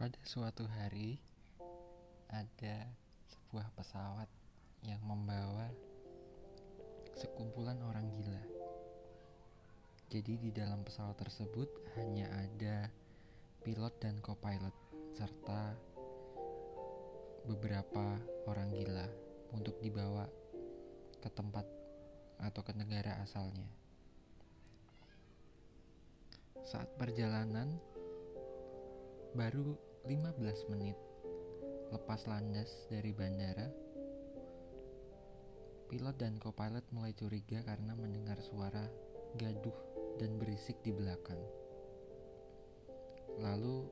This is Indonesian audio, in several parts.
Pada suatu hari, ada sebuah pesawat yang membawa sekumpulan orang gila. Jadi, di dalam pesawat tersebut hanya ada pilot dan co-pilot, serta beberapa orang gila untuk dibawa ke tempat atau ke negara asalnya. Saat perjalanan, baru 15 menit lepas landas dari bandara, pilot dan co-pilot mulai curiga karena mendengar suara gaduh dan berisik di belakang. Lalu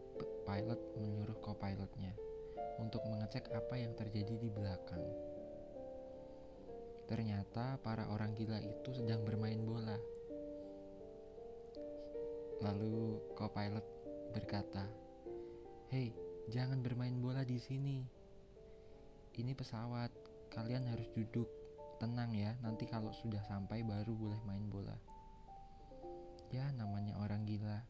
pilot menyuruh co-pilotnya untuk mengecek apa yang terjadi di belakang. Ternyata para orang gila itu sedang bermain bola. Lalu co-pilot berkata, Hei, jangan bermain bola di sini. Ini pesawat, kalian harus duduk. Tenang ya, nanti kalau sudah sampai baru boleh main bola. Ya, namanya orang gila.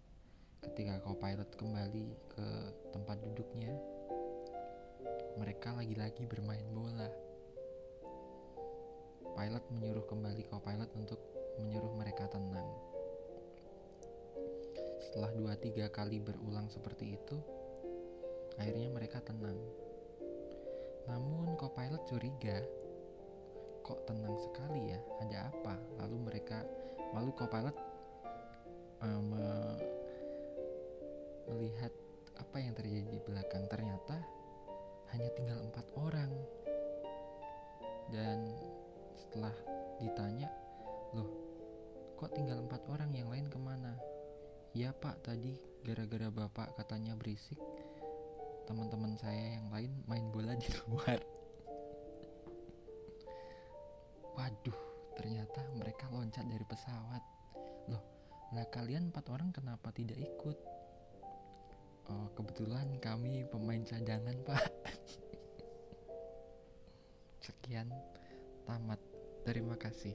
Ketika co-pilot kembali ke tempat duduknya, mereka lagi-lagi bermain bola. Pilot menyuruh kembali co-pilot untuk menyuruh mereka tenang. Setelah dua tiga kali berulang seperti itu, Akhirnya mereka tenang. Namun co-pilot curiga, kok tenang sekali ya? Ada apa? Lalu mereka, lalu co-pilot um, melihat apa yang terjadi di belakang. Ternyata hanya tinggal empat orang. Dan setelah ditanya, loh, kok tinggal empat orang? Yang lain ke mana? Ya pak, tadi gara-gara bapak katanya berisik, teman-teman saya yang lain main bola di luar. Waduh ternyata mereka loncat dari pesawat. Loh lah kalian empat orang kenapa tidak ikut? Oh kebetulan kami pemain cadangan pak. Sekian tamat. Terima kasih